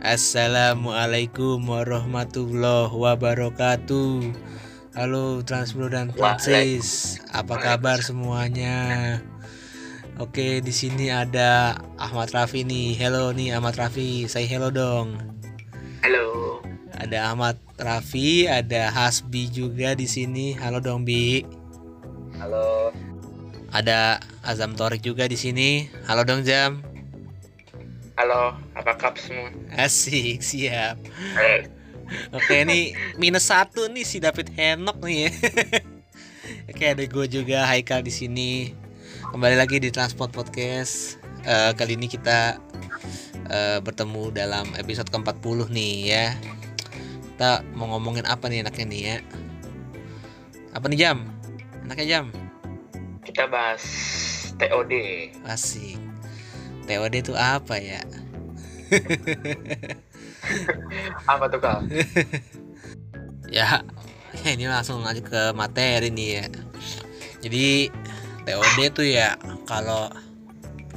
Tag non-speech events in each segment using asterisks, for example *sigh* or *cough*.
Assalamualaikum warahmatullahi wabarakatuh. Halo Transbro dan Francis, apa kabar semuanya? Oke, di sini ada Ahmad Raffi nih. Hello nih Ahmad Raffi, say hello dong. Halo. Ada Ahmad Raffi, ada Hasbi juga di sini. Halo dong Bi. Halo. Ada Azam Torik juga di sini. Halo dong Jam. Halo, apa kabar semua? Asik, siap. Oke, ini minus satu nih si David Henok nih ya. *laughs* Oke, ada gue juga Haikal di sini. Kembali lagi di Transport Podcast. Eh, kali ini kita eh, bertemu dalam episode ke-40 nih ya. Kita mau ngomongin apa nih enaknya nih ya? Apa nih jam? Enaknya jam? kita bahas TOD. Asik. TOD itu apa ya? Apa tuh kal? *laughs* ya ya ini langsung aja ke materi nih ya jadi TOD tuh ya kalau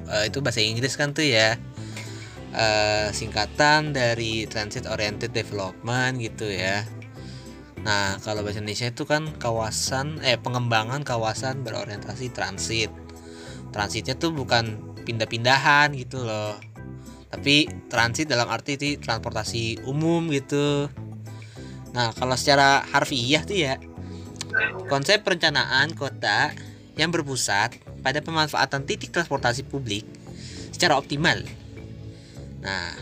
eh, itu bahasa Inggris kan tuh ya eh, singkatan dari Transit Oriented Development gitu ya nah kalau bahasa Indonesia itu kan kawasan eh pengembangan kawasan berorientasi transit transitnya tuh bukan pindah-pindahan gitu loh tapi transit dalam arti itu transportasi umum gitu Nah, kalau secara harfiah tuh ya, konsep perencanaan kota yang berpusat pada pemanfaatan titik transportasi publik secara optimal. Nah,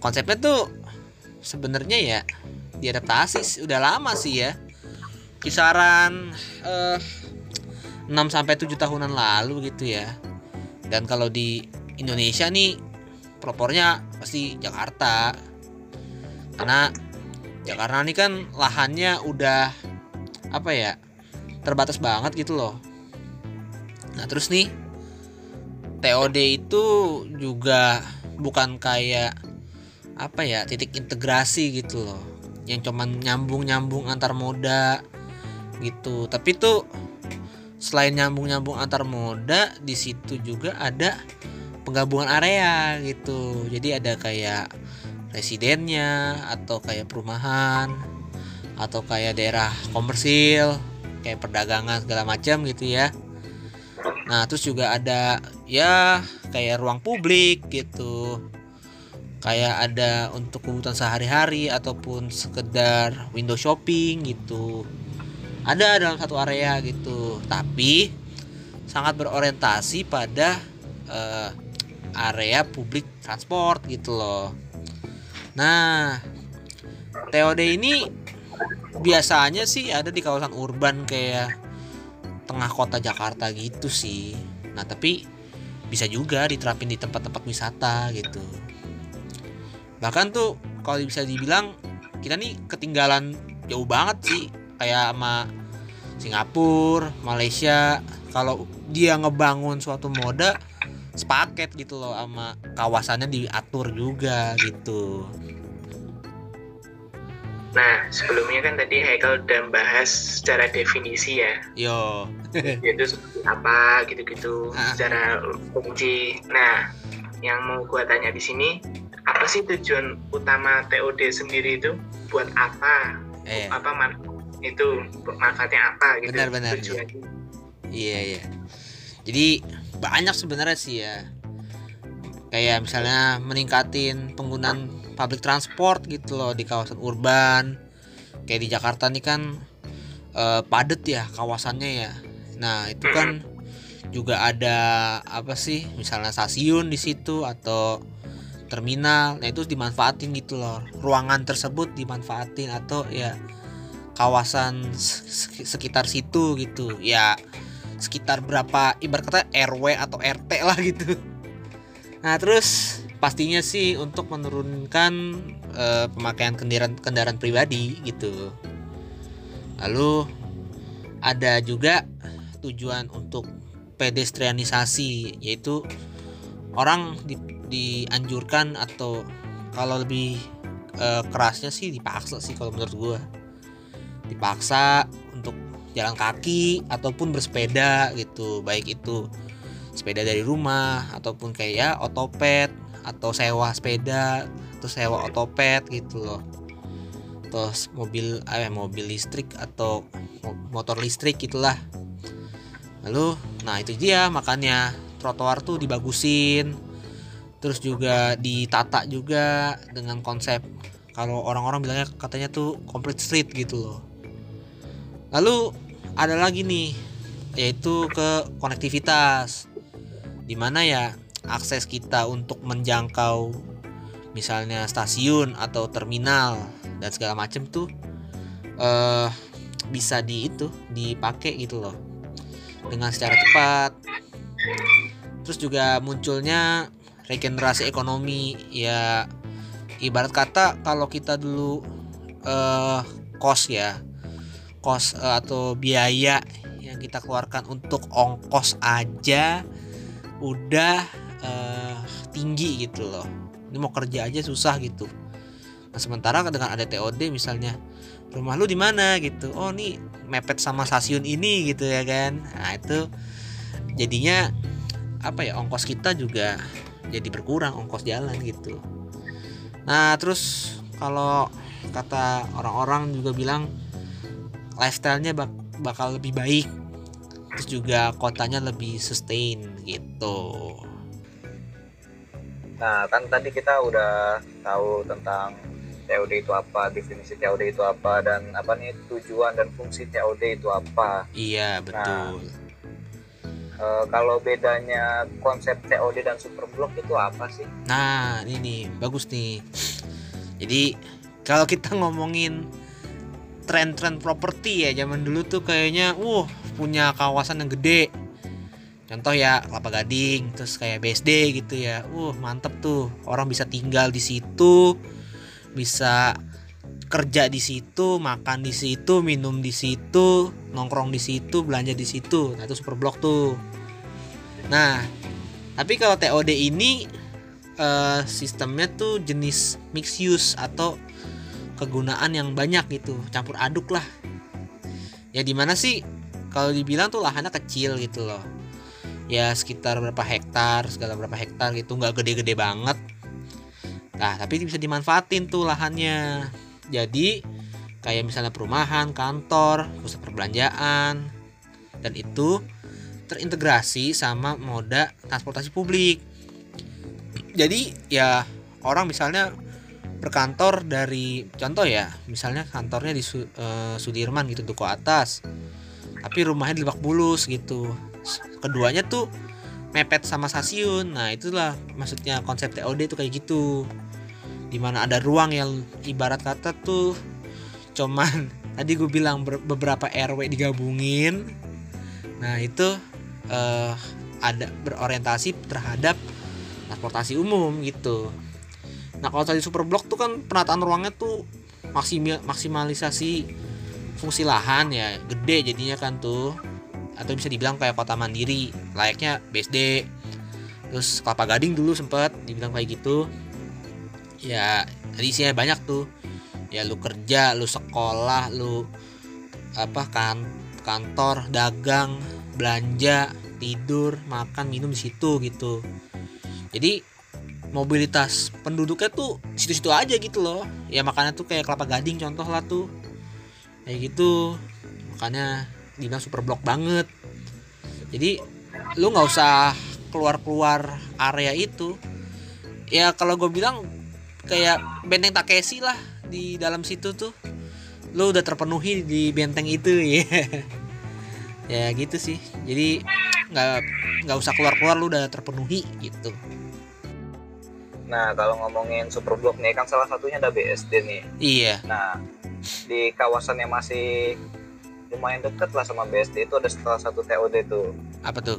konsepnya tuh sebenarnya ya diadaptasi udah lama sih ya. Kisaran eh, 6 sampai 7 tahunan lalu gitu ya. Dan kalau di Indonesia nih propornya pasti Jakarta. Karena Jakarta ini kan lahannya udah apa ya terbatas banget gitu loh. Nah terus nih TOD itu juga bukan kayak apa ya titik integrasi gitu loh yang cuman nyambung nyambung antar moda gitu tapi tuh selain nyambung nyambung antar moda di situ juga ada penggabungan area gitu. Jadi ada kayak residennya atau kayak perumahan atau kayak daerah komersil kayak perdagangan segala macam gitu ya. Nah terus juga ada ya kayak ruang publik gitu. Kayak ada untuk kebutuhan sehari-hari ataupun sekedar window shopping gitu ada dalam satu area gitu tapi sangat berorientasi pada eh, area publik transport gitu loh Nah, TOD ini biasanya sih ada di kawasan urban kayak tengah kota Jakarta gitu sih. Nah, tapi bisa juga diterapin di tempat-tempat wisata gitu. Bahkan tuh kalau bisa dibilang kita nih ketinggalan jauh banget sih kayak sama Singapura, Malaysia. Kalau dia ngebangun suatu moda sepaket gitu loh sama kawasannya diatur juga gitu. Nah, sebelumnya kan tadi Haikal udah bahas secara definisi ya. Yo. *laughs* Yaitu seperti apa gitu-gitu Ah. secara fungsi. Nah, yang mau gua tanya di sini, apa sih tujuan utama TOD sendiri itu? Buat apa? Eh, Apa man itu manfaatnya apa gitu? Benar-benar, tujuannya. iya iya. Jadi banyak sebenarnya sih ya. Kayak misalnya meningkatin penggunaan public transport gitu loh di kawasan urban. Kayak di Jakarta nih kan eh, padet ya kawasannya ya. Nah, itu kan juga ada apa sih? Misalnya stasiun di situ atau terminal. Nah, itu dimanfaatin gitu loh. Ruangan tersebut dimanfaatin atau ya kawasan sek- sekitar situ gitu. Ya sekitar berapa ibarat kata RW atau RT lah *laughs* gitu. Nah, terus pastinya sih untuk menurunkan eh, pemakaian kendaraan kendaraan pribadi gitu. Lalu ada juga tujuan untuk pedestrianisasi yaitu orang di- dianjurkan atau kalau lebih eh, kerasnya sih dipaksa sih kalau menurut gua dipaksa untuk jalan kaki ataupun bersepeda gitu. Baik itu sepeda dari rumah ataupun kayak otopet atau sewa sepeda terus sewa otopet gitu loh. Terus mobil eh mobil listrik atau motor listrik gitulah. Lalu nah itu dia makanya trotoar tuh dibagusin terus juga ditata juga dengan konsep. Kalau orang-orang bilangnya katanya tuh complete street gitu loh lalu ada lagi nih yaitu ke konektivitas. Di mana ya akses kita untuk menjangkau misalnya stasiun atau terminal dan segala macem tuh uh, bisa di itu dipakai gitu loh. Dengan secara cepat. Terus juga munculnya regenerasi ekonomi. Ya ibarat kata kalau kita dulu uh, kos ya kos uh, atau biaya yang kita keluarkan untuk ongkos aja udah uh, tinggi gitu loh ini mau kerja aja susah gitu Nah sementara dengan ada TOD misalnya rumah lu di mana gitu. Oh nih mepet sama stasiun ini gitu ya kan. Nah itu jadinya apa ya ongkos kita juga jadi berkurang ongkos jalan gitu. Nah terus kalau kata orang-orang juga bilang lifestyle-nya bak bakal lebih baik terus juga kotanya lebih sustain gitu. Nah, kan tadi kita udah tahu tentang TOD itu apa, definisi TOD itu apa, dan apa nih tujuan dan fungsi TOD itu apa. Iya betul. Nah, e, kalau bedanya konsep TOD dan superblok itu apa sih? Nah ini bagus nih. Jadi kalau kita ngomongin tren-tren properti ya zaman dulu tuh kayaknya, uh punya kawasan yang gede. Contoh ya Kelapa Gading, terus kayak BSD gitu ya. Uh, mantep tuh. Orang bisa tinggal di situ, bisa kerja di situ, makan di situ, minum di situ, nongkrong di situ, belanja di situ. Nah, itu super blok tuh. Nah, tapi kalau TOD ini uh, sistemnya tuh jenis mix use atau kegunaan yang banyak gitu, campur aduk lah. Ya di mana sih kalau dibilang tuh lahannya kecil gitu loh. Ya sekitar berapa hektar, segala berapa hektar gitu, nggak gede-gede banget Nah, tapi bisa dimanfaatin tuh lahannya. Jadi, kayak misalnya perumahan, kantor, pusat perbelanjaan, dan itu terintegrasi sama moda transportasi publik. Jadi, ya orang misalnya berkantor dari contoh ya, misalnya kantornya di uh, Sudirman gitu Duku Atas. Tapi rumahnya di Lebak Bulus gitu. Keduanya tuh mepet sama stasiun. Nah, itulah maksudnya konsep TOD itu kayak gitu di mana ada ruang yang ibarat kata tuh cuman *laughs* tadi gue bilang beberapa RW digabungin nah itu uh, ada berorientasi terhadap transportasi umum gitu nah kalau tadi super blok tuh kan penataan ruangnya tuh maksimal maksimalisasi fungsi lahan ya gede jadinya kan tuh. Atau bisa dibilang kayak kota mandiri layaknya BSD terus kelapa gading dulu sempet dibilang kayak gitu. Ya tadi isinya banyak tuh. Ya lu kerja lu sekolah lu apa kan kantor dagang belanja tidur makan minum di situ gitu. Jadi mobilitas penduduknya tuh situ-situ aja gitu loh. Ya makanya tuh kayak kelapa gading contoh lah tuh. Kayak gitu. Makanya dibilang super blok banget. Jadi lu nggak usah keluar-keluar area itu. Ya kalau gue bilang kayak benteng Takeshi lah di dalam situ tuh. Lu udah terpenuhi di benteng itu *laughs* ya. Ya gitu sih. Jadi nggak nggak usah keluar keluar lu udah terpenuhi gitu nah kalau ngomongin super blok nih kan salah satunya ada BSD nih. Iya. Nah di kawasan yang masih lumayan deket lah sama BSD itu ada salah satu TOD tuh. Apa tuh?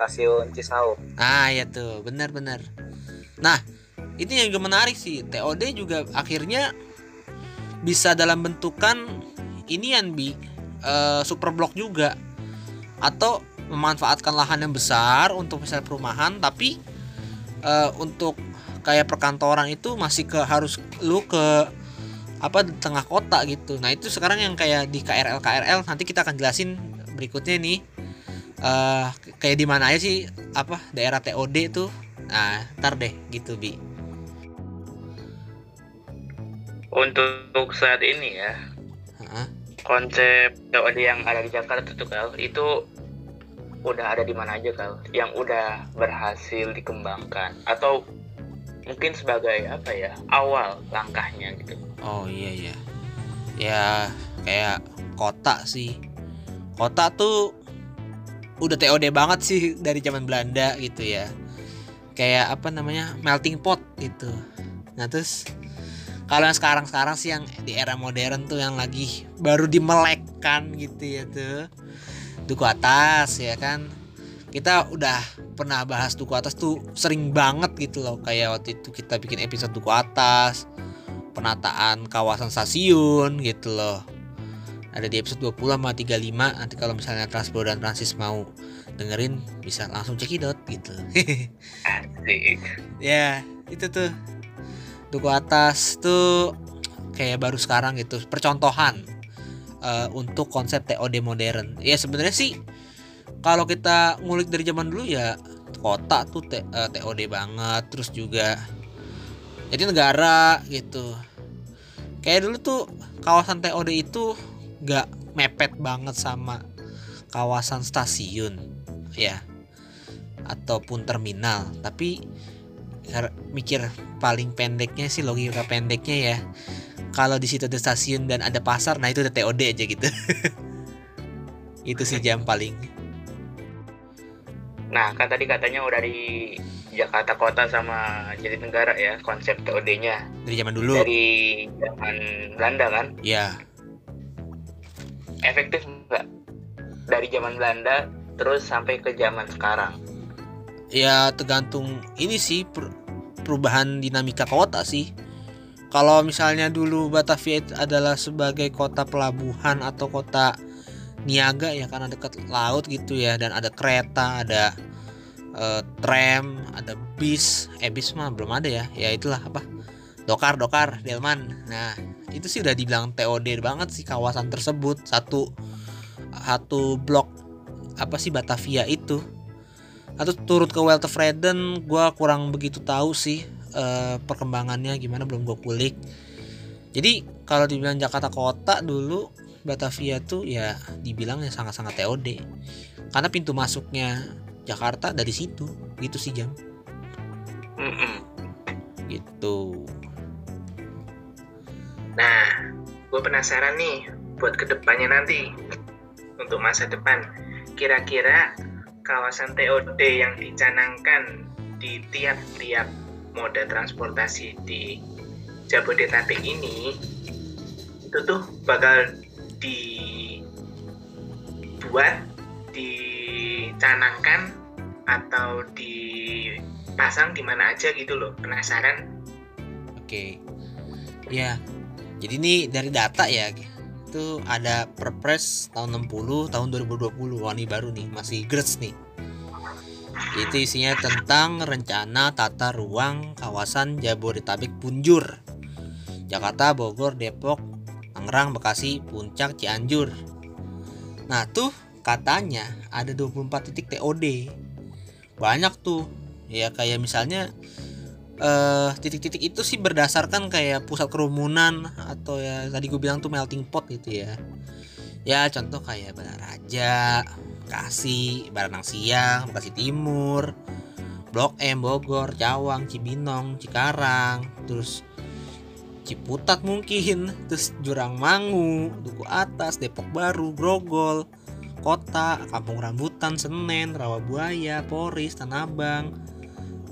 Stasiun Cisauk. Ah ya tuh. Benar benar. Nah itu yang juga menarik sih. TOD juga akhirnya bisa dalam bentukan ini yang bi. Uh, super blok juga. Atau memanfaatkan lahan yang besar untuk misalnya perumahan tapi uh, untuk kayak perkantoran itu masih ke harus lu ke apa di tengah kota gitu. Nah itu sekarang yang kayak di KRL KRL nanti kita akan jelasin berikutnya nih. Uh, kayak di mana aja sih apa daerah TOD tuh nah ntar deh gitu bi. Untuk saat ini ya Hah? konsep TOD yang ada di Jakarta tuh kal itu udah ada di mana aja kal yang udah berhasil dikembangkan atau mungkin sebagai apa ya awal langkahnya gitu Oh iya iya. Ya kayak kota sih. Kota tuh udah TOD banget sih dari zaman Belanda gitu ya. Kayak apa namanya? melting pot gitu. Nah, terus kalau yang sekarang-sekarang sih yang di era modern tuh yang lagi baru dimelekkan gitu ya tuh. Duku atas ya kan. Kita udah pernah bahas duku atas tuh sering banget gitu loh. Kayak waktu itu kita bikin episode duku atas penataan kawasan stasiun gitu loh ada di episode 20 sama 35 nanti kalau misalnya Transpro dan Transis mau dengerin bisa langsung cekidot gitu Asik. ya itu tuh duku atas tuh kayak baru sekarang gitu percontohan eh, untuk konsep TOD modern. Ya sebenarnya sih kalau kita ngulik dari zaman dulu ya kota tuh T- eh, TOD banget terus juga jadi negara gitu. Kayak dulu tuh kawasan TOD itu gak mepet banget sama kawasan stasiun ya ataupun terminal. Tapi kar- mikir paling pendeknya sih logika pendeknya ya kalau di situ ada stasiun dan ada pasar nah itu udah TOD aja gitu. *laughs* Itu sih jam paling. Nah kan tadi katanya udah di Jakarta Kota sama Jatinegara ya konsep TOD-nya dari zaman dulu. Dari zaman Belanda kan? Ya efektif nggak? Dari zaman Belanda terus sampai ke zaman sekarang? Ya tergantung ini sih per- perubahan dinamika kota sih kalau misalnya dulu Batavia adalah sebagai kota pelabuhan atau kota niaga ya karena dekat laut gitu ya dan ada kereta ada eh, tram ada bis. Eh bis mah belum ada ya. Ya itulah apa? Dokar dokar delman. Nah itu sih udah dibilang TOD banget sih kawasan tersebut. Satu satu blok apa sih Batavia itu. Atau turut ke Walter Freden gue kurang begitu tahu sih eh, perkembangannya gimana belum gue kulik. Jadi kalau dibilang Jakarta kota dulu Batavia tuh ya dibilangnya sangat-sangat TOD karena pintu masuknya Jakarta dari situ gitu sih jam. Gitu. Nah, gue penasaran nih buat ke depannya nanti untuk masa depan. Kira-kira kawasan TOD yang dicanangkan di tiap-tiap moda transportasi di Jabodetabek ini itu tuh bakal dibuat, dicanangkan atau dipasang di mana aja gitu loh. Penasaran? Oke. Ya. Jadi ini dari data ya. Itu ada Perpres tahun 60 tahun 2020. Wah, baru nih, masih gres nih. Itu isinya tentang rencana tata ruang kawasan Jabodetabek Punjur. Jakarta, Bogor, Depok, Tangerang, Bekasi, Puncak, Cianjur. Nah, tuh katanya ada 24 titik TOD. Banyak tuh. Ya kayak misalnya eh titik-titik itu sih berdasarkan kayak pusat kerumunan atau ya tadi gue bilang tuh melting pot gitu ya ya contoh kayak Balaraja Bekasi Baranang Siang Bekasi Timur Blok M Bogor Cawang Cibinong Cikarang terus Ciputat mungkin *laughs* terus Jurang Mangu Duku Atas Depok Baru Grogol Kota Kampung Rambutan Senen Rawabuaya Poris Tanah Abang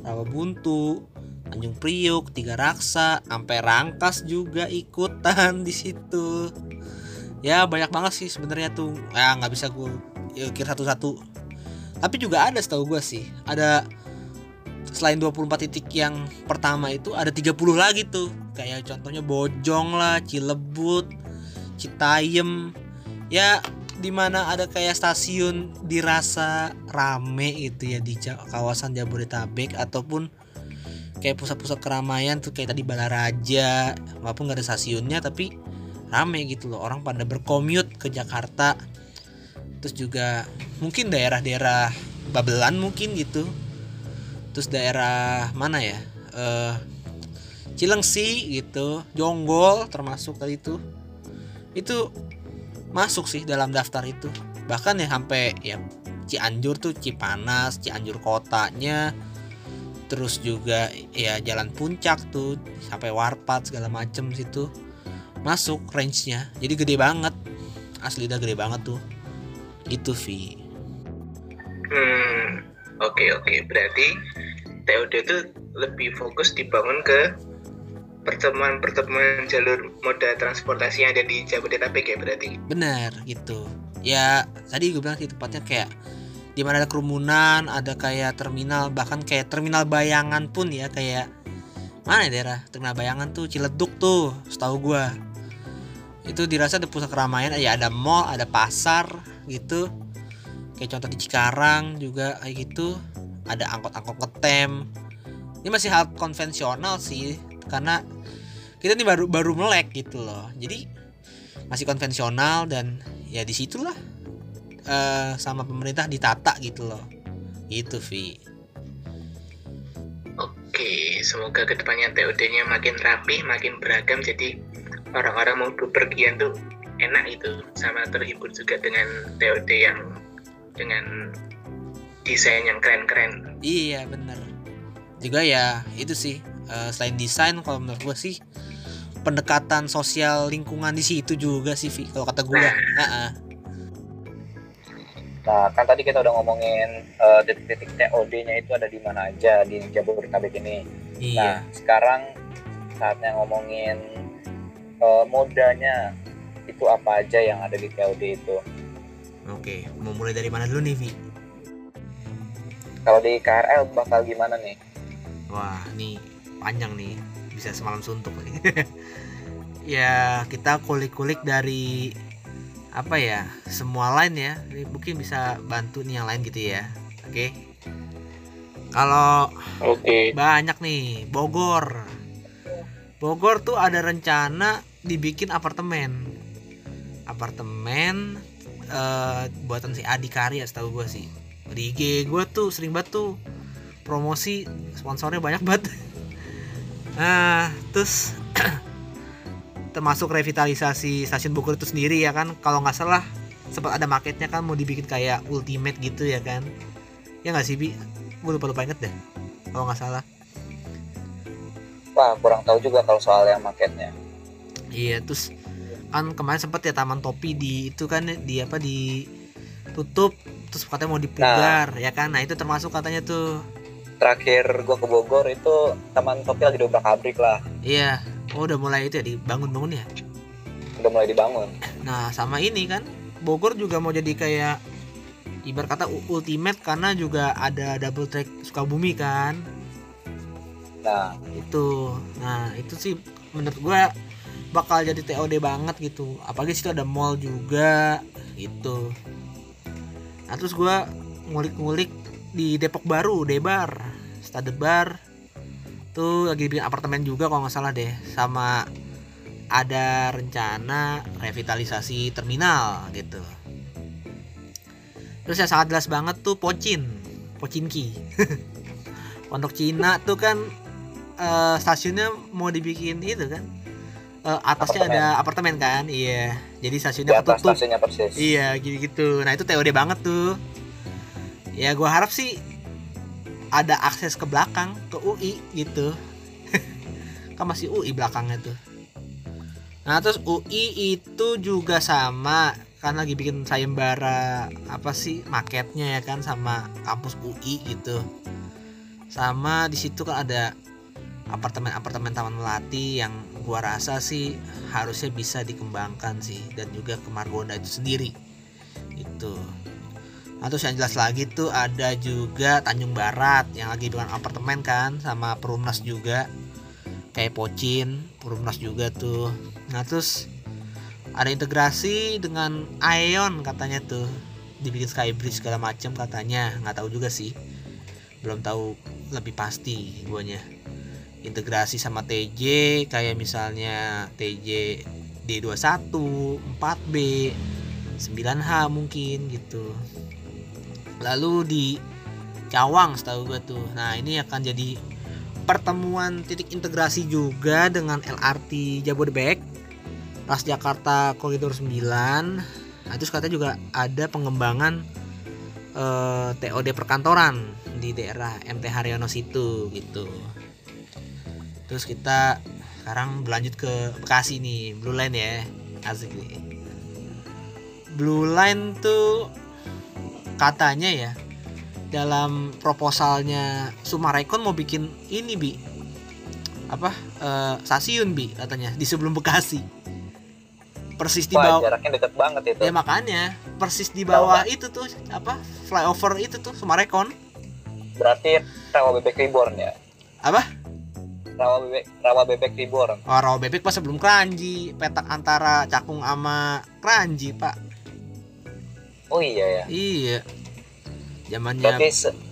Rawabuntu Tanjung Priuk, Tiga Raksa, sampai Rangkas juga ikutan *laughs* di situ. Ya banyak banget sih sebenarnya tuh. Ya nggak bisa gue kira satu-satu. Tapi juga ada setahu gue sih. Ada selain 24 titik yang pertama itu ada 30 lagi tuh. Kayak contohnya Bojong lah, Cilebut, Citayem. Ya di mana ada kayak stasiun dirasa rame gitu ya di kawasan Jabodetabek ataupun kayak pusat-pusat keramaian tuh kayak tadi Balaraja walaupun nggak ada stasiunnya tapi rame gitu loh orang pada berkommute ke Jakarta terus juga mungkin daerah-daerah Babelan mungkin gitu. Terus daerah mana ya? Eh Cilengsi gitu Jonggol termasuk tadi itu. Itu masuk sih dalam daftar itu. Bahkan ya sampai ya Cianjur tuh Cipanas Cianjur kotanya. Terus juga ya jalan puncak tuh sampai Warpat segala macem situ. Masuk range-nya. Jadi gede banget. Asli dah gede banget tuh itu Vi. Hmm, oke oke. Berarti TOD itu lebih fokus dibangun ke pertemuan-pertemuan jalur moda transportasi yang ada di Jabodetabek ya berarti. bener gitu. Ya tadi gue bilang sih tepatnya kayak di mana ada kerumunan ada kayak terminal bahkan kayak terminal bayangan pun ya kayak mana ya daerah? Terminal bayangan tuh Ciledug tuh setahu gue itu dirasa ada pusat keramaian ya ada mall ada pasar gitu. Kayak contoh di Cikarang juga kayak gitu. Ada angkot-angkot ngetem. Ini masih hal konvensional sih karena kita ini baru baru melek gitu loh. Jadi masih konvensional dan ya di situlah eh sama pemerintah ditata gitu loh. Gitu Vi. Oke, semoga ke depannya TOD-nya makin rapi, makin beragam, jadi orang-orang mau bepergian tuh enak itu, sama terhibur juga dengan TOD yang dengan desain yang keren-keren. iya bener juga ya itu sih eh, selain desain kalau menurut gue sih pendekatan sosial lingkungan di situ juga sih Vi kalau kata gue Heeh. Nah, kan tadi kita udah ngomongin eh, titik-titik TOD-nya itu ada di mana aja di Jabodetabek ini. Nah, iya sekarang saatnya ngomongin eh, modanya itu apa aja yang ada di TOD itu. oke mau mulai dari mana dulu nih Vi Kalau di KRL bakal gimana nih? Wah, ini panjang nih. Bisa semalam suntuk nih. *laughs* ya, kita kulik-kulik dari apa ya? Semua lain ya. Ini mungkin bisa bantu nih yang lain gitu ya. Oke. Kalau Oke. banyak nih, Bogor. Bogor tuh ada rencana dibikin apartemen. Apartemen eh, buatan si Adi Karya setahu gue sih. Di IG gue tuh sering banget tuh promosi sponsornya banyak banget. *laughs* Nah, terus *clears throat* termasuk revitalisasi stasiun Bogor itu sendiri ya kan. Kalau nggak salah sempat ada marketnya kan mau dibikin kayak ultimate gitu ya kan. Ya nggak sih Bi? Gue lupa lupa inget deh. Kalau nggak salah. Wah, kurang tahu juga kalau soal yang marketnya. Iya, terus kan kemarin sempet ya Taman Topi di itu kan di apa di tutup terus katanya mau dipugar ya kan. Nah, itu termasuk katanya tuh. Terakhir gua ke Bogor itu Taman Topi lagi dobrak abrik lah. Iya. Oh, udah mulai itu ya dibangun-bangun ya. Udah mulai dibangun. Nah, sama ini kan Bogor juga mau jadi kayak ibarat kata ultimate karena juga ada double track Sukabumi kan. Nah, Itu. Nah, itu sih menurut gua bakal jadi TOD banget gitu. Apalagi situ ada mall juga gitu. Nah, terus gua ngulik-ngulik di Depok Baru, Debar, Stade Bar. Tuh lagi bikin apartemen juga kalau nggak salah deh sama ada rencana revitalisasi terminal gitu. Terus yang sangat jelas banget tuh Pocin, Pocinki. *laughs* Pondok Cina tuh kan eh, stasiunnya mau dibikin itu kan. Eh, atasnya Apartemen. ada apartemen kan, iya. Jadi di stasiunnya atas ketutup. stasiunnya persis. Iya gitu-gitu. Nah itu TOD banget tuh. Ya gua harap sih ada akses ke belakang ke UI gitu. *laughs* kan masih UI belakangnya tuh. Nah terus UI itu juga sama kan lagi bikin sayembara apa sih maketnya ya kan sama kampus UI gitu. Sama di situ kan ada apartemen-apartemen Taman Melati yang gua rasa sih harusnya bisa dikembangkan sih dan juga ke Margonda itu sendiri. Itu nah, terus yang jelas lagi tuh ada juga Tanjung Barat yang lagi dengan apartemen kan sama Perumnas juga. Kayak Pocin Perumnas juga tuh. Nah terus ada integrasi dengan Aeon katanya tuh. Dibikin Skybridge segala macam katanya. Nggak tahu juga sih. Belum tahu lebih pasti guanya integrasi sama TJ kayak misalnya TJ D21, 4B, 9H mungkin gitu. Lalu di Cawang setahu gue tuh. Nah, ini akan jadi pertemuan titik integrasi juga dengan LRT Jabodebek Transjakarta Koridor 9 nah, terus katanya juga ada pengembangan eh, TOD perkantoran di daerah MT Haryono situ gitu terus kita sekarang berlanjut ke Bekasi nih Blue Line ya. Asik nih. Blue Line tuh katanya ya dalam proposalnya Sumarekon mau bikin ini bi. Apa? Eh, stasiun bi katanya di sebelum Bekasi. Persis di Wah, bawah jaraknya deket banget itu. ya makanya. Persis di bawah itu tuh apa flyover itu tuh Sumarekon. Berarti rawa bebek reborn ya. apa Rawa bebek rawa bebek reborn. oh, rawa bebek pas sebelum Keranji petak antara Cakung sama Keranji pak Oh iya ya. iya zamannya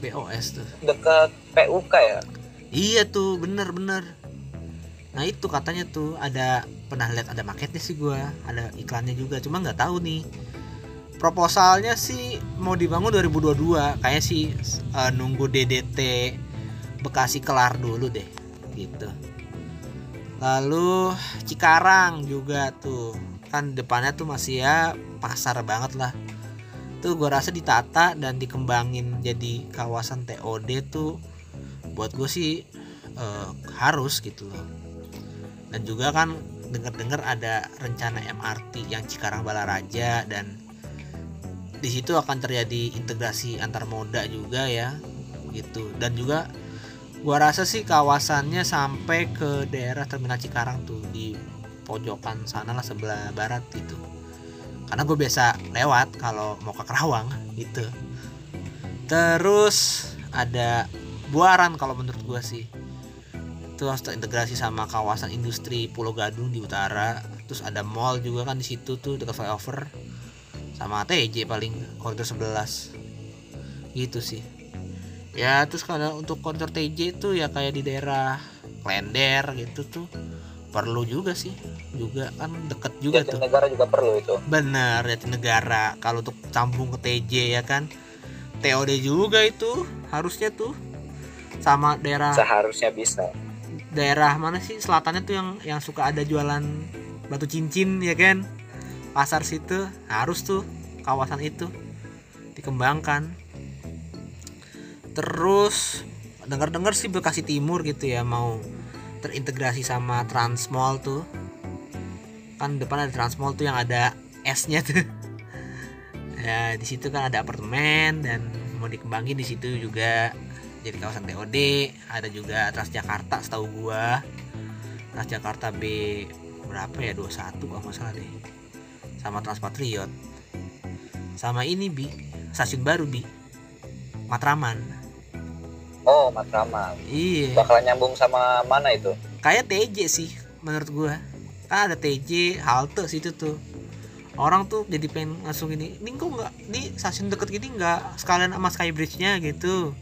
BOS tuh dekat PUK ya. Iya tuh, bener-bener. Nah itu katanya tuh ada pernah lihat ada marketnya sih gua, ada iklannya juga, cuma nggak tahu nih. Proposalnya sih mau dibangun 2022, kayak sih eh, nunggu DDT Bekasi kelar dulu deh, gitu. Lalu Cikarang juga tuh, kan depannya tuh masih ya pasar banget lah. Tuh gua rasa ditata dan dikembangin jadi kawasan TOD tuh buat gue sih eh, harus gitu loh dan juga kan dengar-dengar ada rencana MRT yang Cikarang Balaraja dan di situ akan terjadi integrasi antar moda juga ya gitu dan juga gua rasa sih kawasannya sampai ke daerah terminal Cikarang tuh di pojokan sana lah sebelah barat gitu. Karena gue biasa lewat kalau mau ke Kerawang gitu. Terus ada Buaran kalau menurut gua sih. Itu harus terintegrasi sama kawasan industri Pulau Gadung di utara. Terus ada mall juga kan di situ tuh dekat flyover. Sama TJ paling koridor 11 gitu sih ya terus kalau untuk koridor TJ itu ya kayak di daerah Klender gitu tuh perlu juga sih. Juga kan deket juga tuh. Negara juga perlu itu. Bener negara kalau untuk sambung ke TJ ya kan TOD juga itu harusnya tuh. Sama daerah Seharusnya bisa. daerah mana sih? Selatannya tuh yang yang suka ada jualan batu cincin ya kan? Pasar situ harus tuh kawasan itu dikembangkan terus dengar-dengar sih Bekasi Timur gitu ya mau terintegrasi sama Transmall tuh. Kan depan ada Transmall tuh yang ada S-nya tuh. *laughs* Ya di situ kan ada apartemen dan mau dikembangin di situ juga. Jadi kawasan TOD ada juga Transjakarta setahu gua. Transjakarta B berapa ya? 21 kalau nggak salah deh. Sama Transpatriot sama ini bi. Stasiun baru bi. Matraman Oh, Matraman. iya. Bakalan nyambung sama mana itu? kayak TJ sih menurut gua. Kan ada TJ halte situ tuh. Orang tuh jadi pengen langsung ini ini kok nggak? Ini stasiun deket gini nggak sekalian sama Skybridge nya gitu.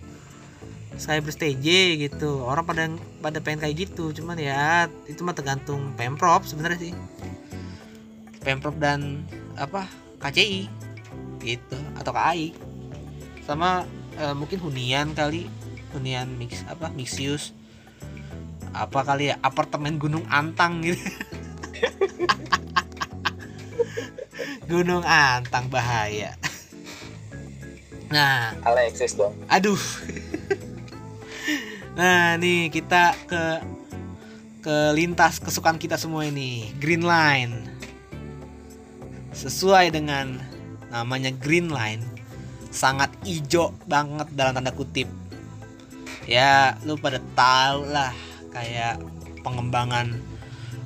Skybridge TJ gitu. Orang pada pada pengen kayak gitu. Cuman ya itu mah tergantung pemprov sebenarnya sih. Pemprov dan apa KCI gitu atau KAI sama eh, mungkin hunian kali hunian mix apa mixius. Apa kali ya? Apartemen Gunung Antang gitu. *laughs* Gunung Antang bahaya. Nah. Alexis dong. aduh. Nah nih kita ke ke lintas kesukaan kita semua ini. Green Line. Sesuai dengan namanya Green Line sangat ijo banget dalam tanda kutip ya lu pada tahu lah kayak pengembangan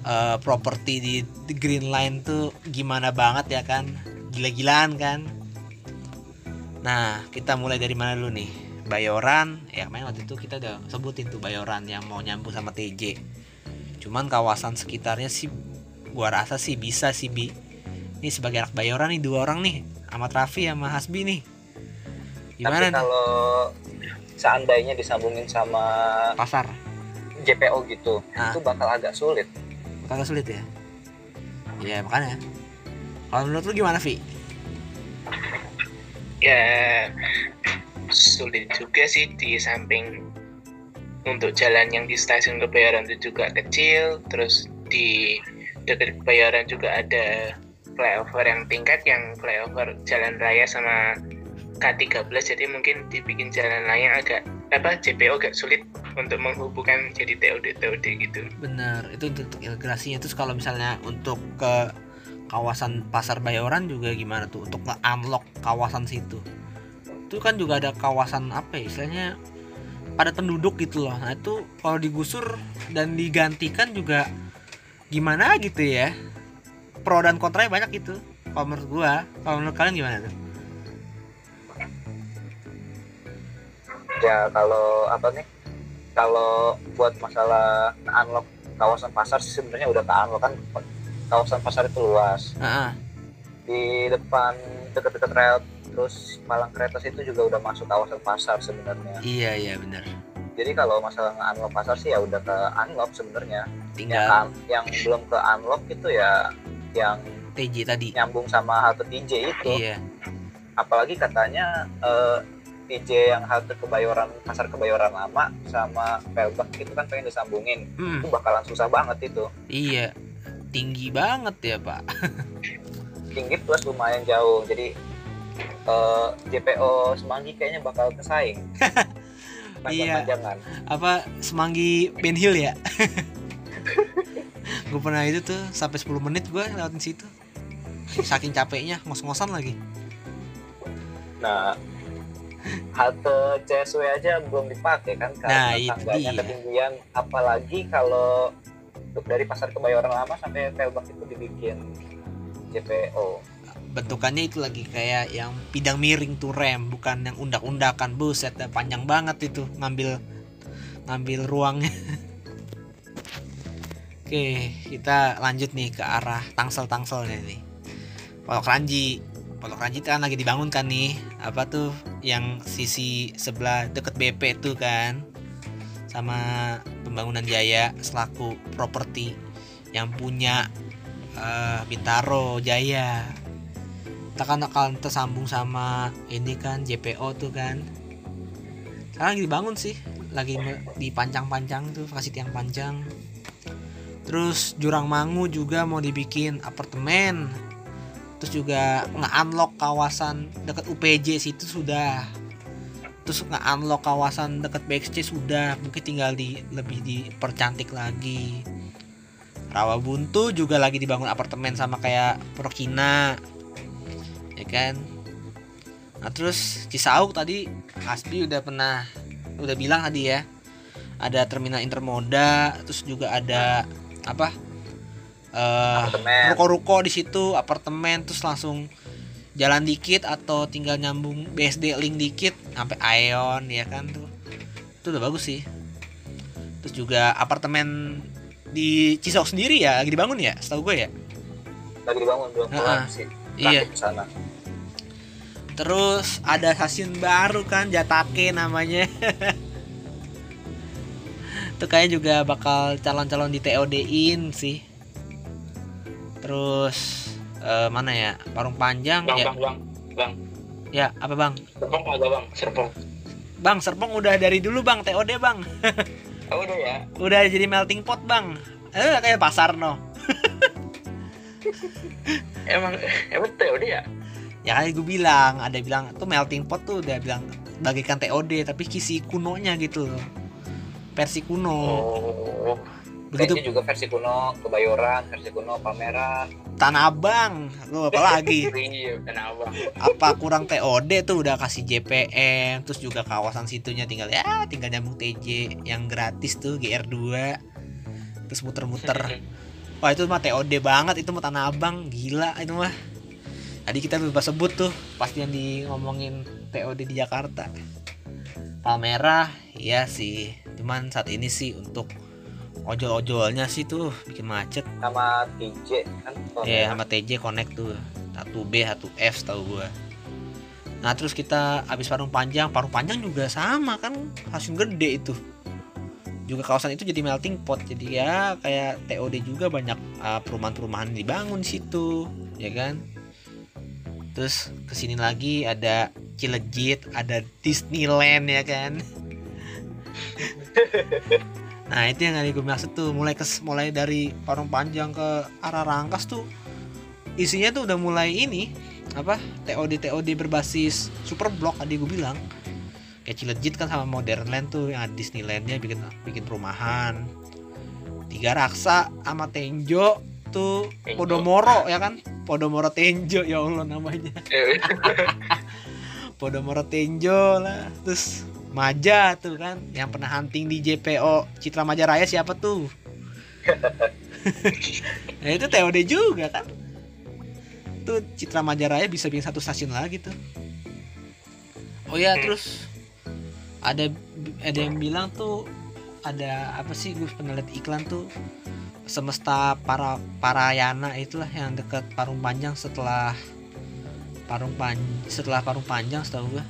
eh, properti di, Green Line tuh gimana banget ya kan? Gila-gilaan kan? Nah kita mulai dari mana dulu nih? Bayoran ya kemarin waktu itu kita udah sebutin tuh Bayoran yang mau nyambung sama TJ cuman kawasan sekitarnya sih gua rasa sih bisa sih bi. Ini sebagai anak Bayoran nih dua orang nih sama Raffi sama Hasbi nih. Gimana Tapi nih? kalau seandainya disambungin sama pasar JPO gitu, Ah. itu bakal agak sulit. kagak sulit ya Iya makanya kalau menurut lu gimana Vi? ya sulit juga sih di samping untuk jalan yang di stasiun kebayoran itu juga kecil terus di dekat kebayoran juga ada flyover yang tingkat yang flyover jalan raya sama K13 jadi mungkin dibikin jalan layang agak apa JPO agak sulit untuk menghubungkan jadi TOD TOD gitu. Bener itu untuk, integrasinya. Terus kalau misalnya untuk ke kawasan pasar Bayoran juga gimana tuh? Untuk nge-unlock kawasan situ. Itu kan juga ada kawasan apa ya istilahnya padat penduduk gitu loh. Nah itu kalau digusur dan digantikan juga gimana gitu ya? Pro dan kontranya banyak itu kalau menurut gua. Kalau menurut kalian gimana tuh ya kalau apa nih? Kalau buat masalah unlock kawasan pasar sih sebenarnya udah ke unlock kan. Kawasan pasar itu luas. Ah di depan dekat-dekat rel terus Malang Kreatas itu juga udah masuk kawasan pasar sebenarnya. Iya iya bener. Jadi kalau masalah unlock pasar sih ya udah ke unlock sebenarnya. Yang, tinggal un- yang belum ke unlock itu ya yang TJ tadi. nyambung sama halte TJ itu. Iya. Apalagi katanya eh, TJ yang halte Kebayoran pasar Kebayoran lama sama Pelbak itu kan pengen disambungin. Hmm, itu bakalan susah banget itu. Iya. Tinggi banget ya pak. Tinggi plus lumayan jauh. Jadi eh, JPO Semanggi kayaknya bakal kesaing *laughs* Iya. apa semanggi Ben Hill ya? *laughs* Gue pernah itu tuh sampai 10 menit gue lewatin situ. Saking capeknya ngos-ngosan lagi. Nah halte CSW aja belum dipakai kan Nah, karena itu tangganya ketinggian. Apalagi kalau untuk dari pasar Kebayoran lama sampai Pelbak itu dibikin JPO bentukannya itu lagi kayak yang pidang miring tuh rem. Bukan yang undak-undakan. Buset panjang banget itu ngambil ngambil ruangnya. *laughs* Oke kita lanjut nih ke arah tangsel-tangselnya nih. Pondok Ranji Pondok Ranji kan lagi dibangun kan nih. Apa tuh yang sisi sebelah deket BP tuh kan? Sama pembangunan Jaya selaku properti yang punya eh, Bintaro Jaya. Kita kan akan tersambung sama ini kan JPO tuh kan. Sekarang lagi dibangun sih. Lagi dipancang-pancang tuh kasih tiang panjang. Terus Jurang Mangu juga mau dibikin apartemen terus juga nge-unlock kawasan dekat UPJ situ sudah. Terus nge-unlock kawasan dekat BXC sudah. Mungkin tinggal di lebih dipercantik lagi. Rawabuntu juga lagi dibangun apartemen sama kayak Prokina ya kan? Nah terus Cisauk tadi Asbi udah pernah udah bilang tadi ya. Ada terminal intermoda terus juga ada apa eh ruko-ruko di situ apartemen terus langsung jalan dikit atau tinggal nyambung BSD link dikit sampai Ion ya kan tuh. Itu udah bagus sih. Terus juga apartemen di Cisauk sendiri ya lagi dibangun ya setahu gue ya? Lagi dibangun belum sih. Iya. sana. Terus ada stasiun baru kan Jatake namanya. *laughs* Itu kayaknya juga bakal calon-calon di TOD-in sih. Terus eh, mana ya? Parung Panjang bang ya. bang bang bang Ya, apa Bang? serpong kagak bang serpong Bang, Serpong udah dari dulu Bang TOD Bang. oh udah ya Udah jadi melting pot Bang. Eh kayak pasar no. emang emang TOD ya Ya kan gue bilang, ada bilang tuh melting pot tuh udah bilang bagikan TOD tapi kisi kunonya gitu loh. Versi kuno. oh Begitu. Kayaknya juga versi kuno Kebayoran versi kuno Palmerah Tanah Abang. Lu apa lagi? *laughs* iya kenapa apa kurang TOD tuh udah kasih JPM terus juga kawasan situnya tinggal ya tinggal nyambung TJ yang gratis tuh GR2 terus muter-muter. *laughs* Wah itu mah TOD banget itu mah Tanah Abang. Gila itu mah. Tadi kita lupa sebut tuh pasti yang di ngomongin TOD di Jakarta. Palmerah iya sih. Cuman saat ini sih untuk ojol-ojolnya sih tuh bikin macet. Sama TJ kan Iya Palmerah. sama TJ connect tuh. 1B 1F tahu gua. Nah terus kita habis parung panjang Parung panjang juga sama kan Stasiun gede itu. Juga kawasan itu jadi melting pot Jadi ya kayak TOD juga banyak uh, perumahan-perumahan dibangun di situ Ya kan? Terus ke sini lagi ada Cilejit Ada Disneyland ya kan *laughs* nah itu yang tadi gue maksud tuh. Mulai ke mulai dari Parung Panjang ke arah Rangkas tuh isinya tuh udah mulai ini apa TOD TOD berbasis super block tadi gue bilang. Kayak Cilejit kan sama Modern Land tuh yang ada Disneylandnya bikin bikin perumahan. Tiga raksa sama Tenjo tuh Tenjo. Podomoro ya kan? Podomoro Tenjo ya Allah namanya. *laughs* Podomoro Tenjo lah terus Maja tuh kan yang pernah hunting di JPO Citra Maja Raya siapa tuh? *laughs* Nah itu TOD juga kan. Tuh Citra Maja Raya bisa bikin satu stasiun lagi tuh. Oh ya terus ada ada yang bilang tuh ada apa sih gue pernah liat iklan tuh semesta para Parayana itulah yang dekat Parung Panjang setelah Parung Pan setelah Parung Panjang setahu gue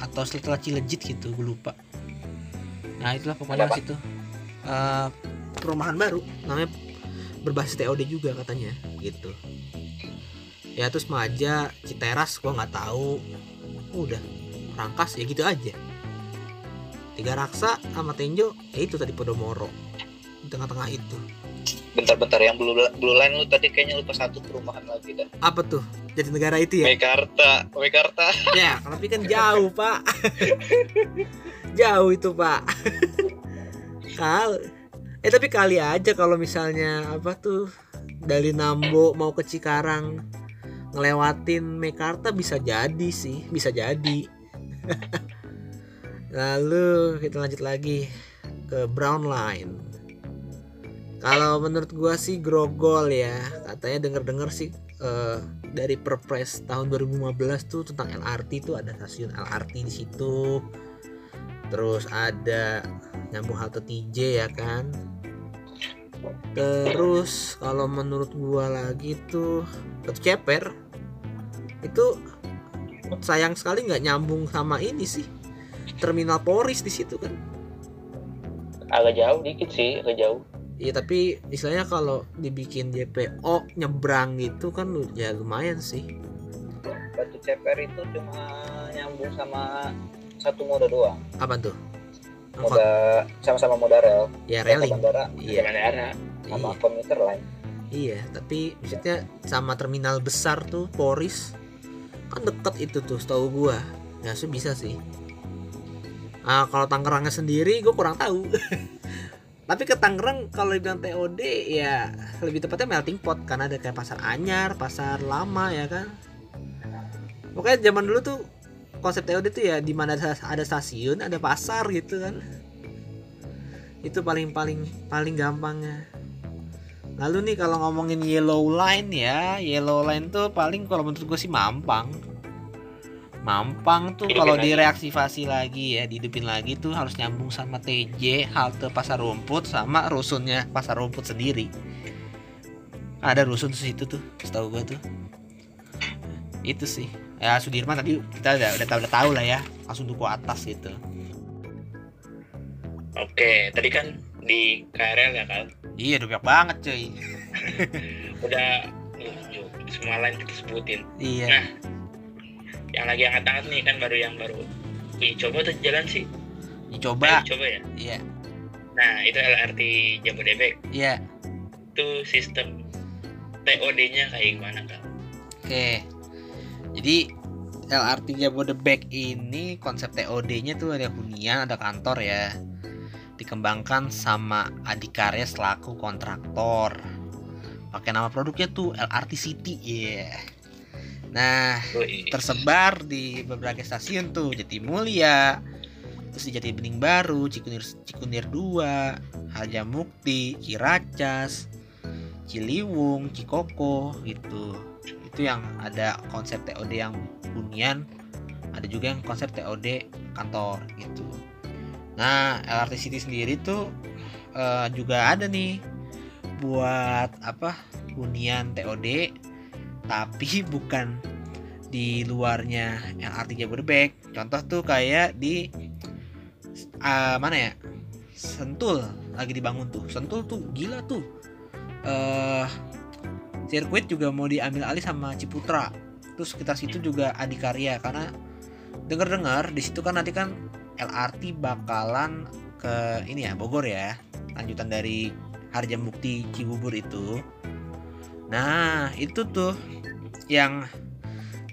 atau setelah Cilejit gitu gue lupa. Nah itulah pokoknya apa? situ. Eh, perumahan baru namanya berbasis TOD juga katanya gitu. Ya terus Maja Citeras gua nggak tahu. Udah Rangkas ya gitu aja. Tiga raksa sama Tenjo ya itu tadi Podomoro. Di tengah-tengah itu bentar-bentar yang blue, blue line lu tadi kayaknya lupa satu perumahan lagi dah. Apa tuh? Jadi negara itu ya? Mekarta Mekarta. *laughs* Ya tapi kan jauh pak. *laughs* Jauh itu pak. *laughs* Kal eh tapi kali aja kalau misalnya apa tuh dari Nambo mau ke Cikarang ngelewatin Mekarta bisa jadi sih bisa jadi. Lalu kita lanjut lagi ke Brown Line kalau menurut gua sih grogol ya. Katanya denger-denger sih eh, dari Perpres tahun 2015 tuh tentang LRT tuh ada stasiun LRT di situ. Terus ada nyambung halte TJ ya kan. Terus kalau menurut gua lagi tuh Ceper itu sayang sekali nggak nyambung sama ini sih. Terminal Poris di situ kan. Agak jauh dikit sih agak jauh Iya tapi istilahnya kalau dibikin JPO nyebrang gitu kan lu- ya lumayan sih. batu ceper itu cuma nyambung sama satu moda doang Apa tuh? Moda sama-sama moda rel Ya railing. bandara Iya. bandara sama Iya. komuter lain Iya, tapi maksudnya sama terminal besar tuh Poris kan deket itu tuh setahu gua. Ya sih bisa sih. Ah kalau Tangerangnya sendiri gua kurang tahu. *laughs* tapi ke Tangerang kalau dibilang TOD ya lebih tepatnya melting pot karena ada kayak pasar anyar, pasar lama ya kan. Pokoknya zaman dulu tuh konsep TOD tuh ya di mana ada, ada stasiun, ada pasar gitu kan. Itu paling paling paling gampangnya. Lalu nih kalau ngomongin yellow line ya, yellow line tuh paling kalau menurut gue sih Mampang. Mampang tuh kalau direaktivasi lagi ya, dihidupin lagi tuh harus nyambung sama TJ, halte Pasar Rumput sama rusunnya Pasar Rumput sendiri. Ada rusun di situ tuh, setahu gue tuh. Itu sih. Ya Sudirman tadi kita udah udah tahu, udah tahu lah ya, langsung duku atas gitu. oke tadi kan di KRL ya kan Iya, udah banyak banget cuy. *laughs* udah semua lain kita sebutin Iya. Nah. Yang lagi hangat-hangat nih kan baru yang baru Wih, coba tuh jalan sih Dicoba. Eh, coba ya Iya. nah itu LRT Jabodebek Iya. itu sistem TOD-nya kayak gimana kan Oke. Jadi LRT Jabodebek ini konsep TOD-nya tuh ada hunian, ada kantor ya. Dikembangkan sama Adikarya selaku kontraktor. Pakai nama produknya tuh LRT City ya. Nah, tersebar di beberapa stasiun tuh Jatimulya, terus di Jati Bening Baru, Cikunir Cikunir 2, Harjamukti, Ciracas, Ciliwung, Cikoko gitu. Itu yang ada konsep TOD yang hunian, ada juga yang konsep TOD kantor gitu. Nah, LRT City sendiri tuh eh, juga ada nih buat apa hunian TOD tapi bukan di luarnya LRT Jabodebek. Contoh tuh kayak di ah, mana ya? Sentul lagi dibangun tuh. Sentul tuh gila tuh. Eh sirkuit juga mau diambil alih sama Ciputra. Terus sekitar situ juga Adikarya karena denger-dengar di situ kan nanti kan LRT bakalan ke ini ya Bogor ya lanjutan dari Harjamukti Cibubur itu nah itu tuh yang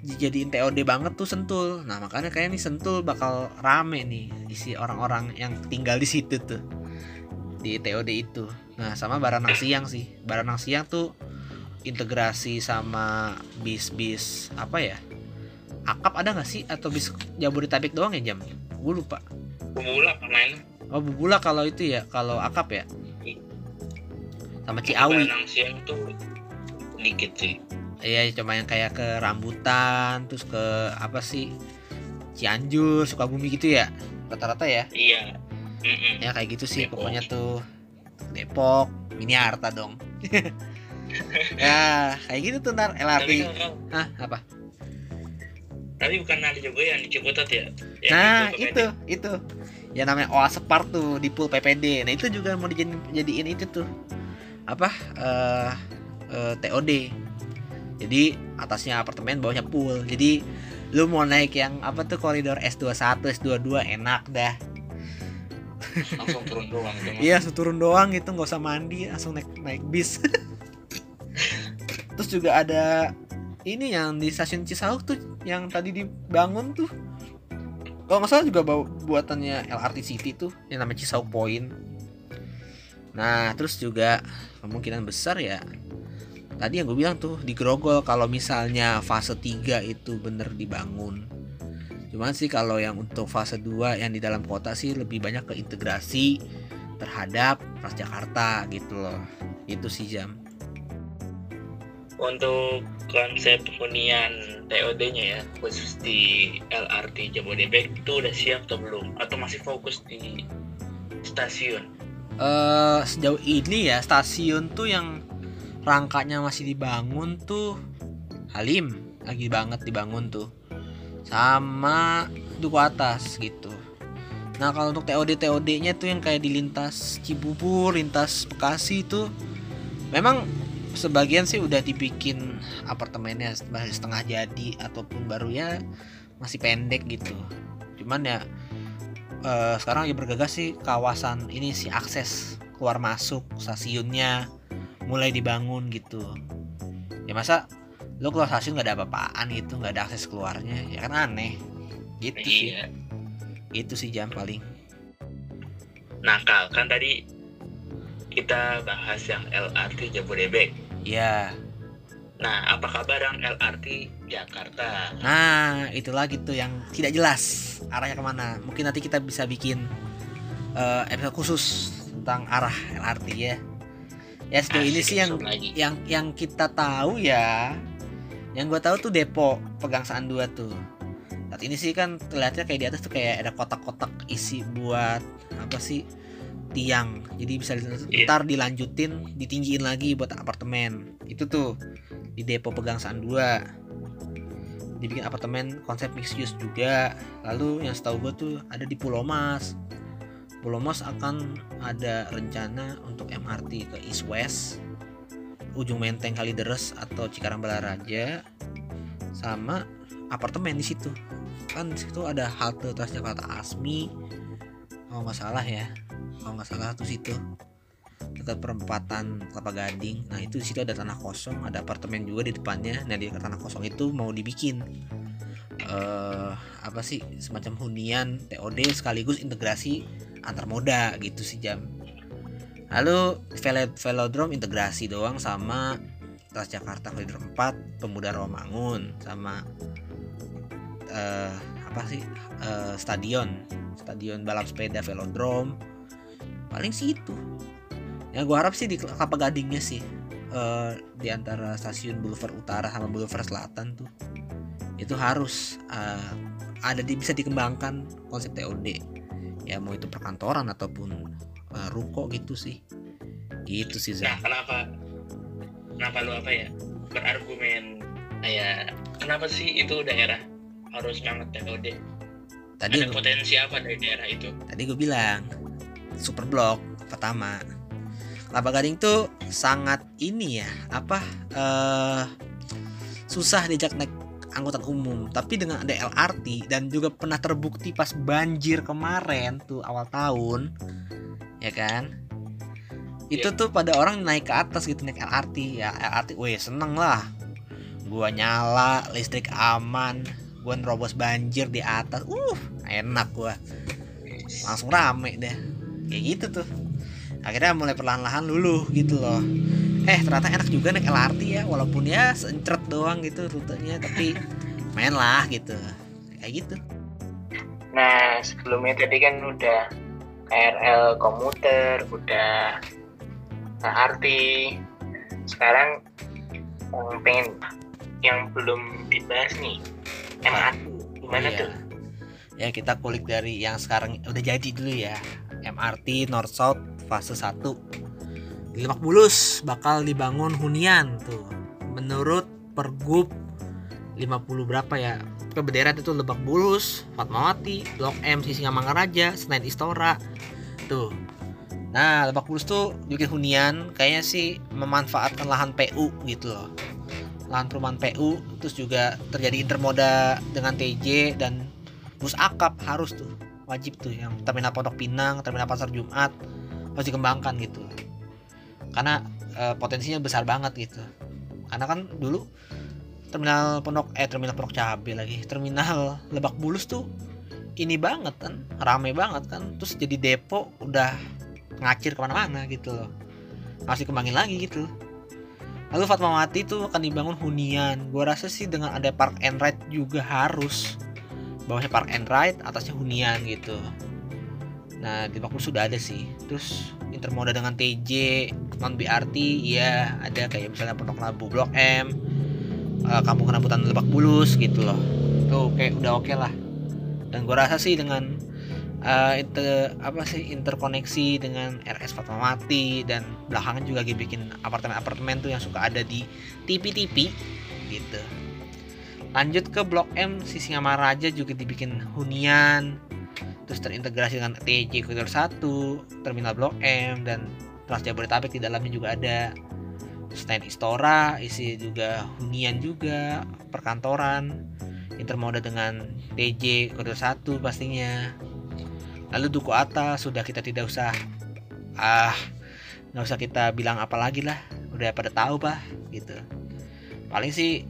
dijadiin TOD banget tuh Sentul. Nah makanya kayak nih Sentul bakal rame nih isi orang-orang yang tinggal di situ tuh di TOD itu. Nah sama Baranang Siang sih. Baranang Siang tuh integrasi sama bis-bis apa ya akap ada nggak sih? Atau bis Jabodetabek doang ya jam? Gue lupa. Pemula main. Oh bubula kalau itu ya kalau akap ya? Sama Ciawi. Baranang siang tuh dikit sih. iya cuma yang kayak ke rambutan terus ke apa sih? Cianjur Sukabumi gitu ya? Rata-rata ya? Iya. Mm-mm. ya kayak gitu sih Depok. pokoknya tuh. Depok Mini Harta dong. *laughs* Ya kayak gitu tuh ntar. Tapi LRT kalau Hah, apa? Tapi bukan ada juga yang di Ciputat ya? Yang nah itu itu. Ya namanya Oase Park tuh di pool PPD nah itu juga mau dijadiin jadiin itu tuh. Apa eh eh, TOD jadi atasnya apartemen bawahnya pool. Jadi lu mau naik yang apa tuh koridor S21 S22 enak dah. Langsung turun doang *laughs* itu mah. iya langsung turun doang gitu nggak usah mandi langsung naik naik bis. *laughs* Terus juga ada ini yang di stasiun Cisauk tuh yang tadi dibangun tuh. Kalau nggak salah juga bawa buatannya LRT City tuh yang namanya Cisauk Point. Nah terus juga kemungkinan besar ya tadi yang gue bilang tuh di Grogol kalau misalnya fase 3 itu bener dibangun cuman sih kalau yang untuk fase 2 yang di dalam kota sih lebih banyak ke integrasi terhadap Transjakarta gitu loh itu sih jam Untuk konsep hunian TOD-nya ya, khusus di LRT Jabodebek itu udah siap atau belum? Atau masih fokus di stasiun? eh sejauh ini ya stasiun tuh yang rangkanya masih dibangun tuh Halim lagi banget dibangun tuh sama Duku Atas gitu. Nah kalau untuk TOD TOD nya tuh yang kayak di lintas Cibubur lintas Bekasi itu memang sebagian sih udah dibikin apartemennya masih setengah jadi ataupun baru ya masih pendek gitu. Cuman ya eh, sekarang lagi bergegas sih kawasan ini sih akses keluar masuk stasiunnya mulai dibangun gitu. Ya masa lo keluar stasiun nggak ada apa-apaan gitu nggak ada akses keluarnya ya kan aneh. Gitu sih. Iya. itu sih jam paling. Nah, Kal, kan tadi kita bahas yang LRT Jabodebek. ya Nah, apa kabar yang LRT Jakarta? nah itu lagi tuh yang tidak jelas arahnya ke mana. Mungkin nanti kita bisa bikin eh, episode khusus tentang arah LRT ya ya sejauh ini Asik, sih yang lagi. yang yang kita tahu ya yang gue tahu tuh Depok pegangsaan dua tuh. Saat ini sih kan terlihatnya kayak di atas tuh kayak ada kotak-kotak isi buat apa sih tiang. Jadi bisa Iya. ntar dilanjutin ditinggiin lagi buat apartemen. Itu tuh di Depok pegangsaan 2 dibikin apartemen konsep mixed use juga. Lalu yang setahu gue tuh ada di Pulau Mas Pulau Mas akan ada rencana untuk MRT ke East West ujung Menteng Kalideres atau Cikarang Balaraja sama apartemen di situ. Kan di situ ada halte Transjakarta Asmi kalau nggak salah ya. Kalau nggak salah tuh situ. Dekat perempatan Kelapa Gading. Nah itu di situ ada tanah kosong ada apartemen juga di depannya. Nah di tanah kosong itu mau dibikin eh apa sih semacam hunian TOD sekaligus integrasi antar moda gitu sih jam. Lalu velo- velodrome integrasi doang sama Transjakarta Koridor 4 Pemuda Rawamangun sama eh apa sih eh, stadion. Stadion balap sepeda velodrome. Paling sih itu ya gua harap sih di Kelapa Gadingnya sih eh, di antara stasiun Boulevard Utara sama Boulevard Selatan tuh itu harus eh, ada di bisa dikembangkan konsep TOD ya mau itu perkantoran ataupun eh, ruko gitu sih. Gitu sih Nah, Zam kenapa? Kenapa lu apa ya berargumen kayak kenapa sih itu daerah harus banget TOD? tadi Ada potensi apa dari daerah itu? tadi gue bilang super blok pertama. Kelapa Gading tuh sangat ini ya apa eh susah diajak naik angkutan umum. Tapi dengan ada LRT dan juga pernah terbukti pas banjir kemarin tuh awal tahun ya kan? Itu tuh pada orang naik ke atas gitu naik LRT ya LRT weh seneng lah. Gua nyala listrik aman gua nerobos banjir di atas. Uh enak gua. Langsung rame deh. Kayak gitu tuh. Akhirnya mulai perlahan-lahan luluh gitu loh eh ternyata enak juga naik LRT ya walaupun ya sencret doang gitu rutenya tapi main lah gitu kayak gitu Nah, sebelumnya tadi kan udah KRL komuter, udah LRT. Sekarang yang pengen yang belum dibahas nih, MRT. Gimana Iya. tuh? ya kita kulik dari yang sekarang udah jadi dulu ya MRT North South fase 1 di Lebak Bulus bakal dibangun hunian tuh. Menurut Pergub 50 berapa ya? Ke bendera itu Lebak Bulus Fatmawati Blok M Sisingamangaraja Senen Istora. Tuh. Nah Lebak Bulus tuh bikin hunian kayaknya sih memanfaatkan lahan PU gitu loh. Lahan perumahan PU terus juga terjadi intermoda dengan TJ dan bus akap harus tuh wajib tuh yang terminal Pondok Pinang terminal Pasar Jumat harus dikembangkan gitu karena eh, potensinya besar banget gitu. Karena kan dulu terminal Pondok eh terminal Pondok Cabe lagi terminal Lebak Bulus tuh ini banget kan rame banget kan. Terus jadi depo udah ngacir ke mana-mana gitu loh. Harus dikembangin lagi gitu. Lalu Fatmawati tuh akan dibangun hunian. Gua rasa sih dengan ada park and ride juga harus. Bawahnya park and ride atasnya hunian gitu nah di Bakul sudah ada sih. Terus intermoda dengan TJ non BRT ya ada kayak misalnya Pondok Labu Blok M eh, Kampung Rambutan Lebak Bulus gitu loh. Tuh kayak udah oke lah. Dan gua rasa sih dengan eh, inter, apa sih interkoneksi dengan RS Fatmawati dan belakangan juga bikin apartemen-apartemen tuh yang suka ada di TV-TV gitu. Lanjut ke Blok M Sisingamaraja juga dibikin hunian terus terintegrasi dengan TJ Koridor 1 Terminal Blok M dan Trans Jabodetabek di dalamnya juga ada. Selain Istora isi juga hunian juga perkantoran intermoda dengan TJ Koridor 1 pastinya. Lalu Duku Atas sudah kita tidak usah ah nggak usah kita bilang apa lagi lah. Udah pada tahu pak gitu. Paling sih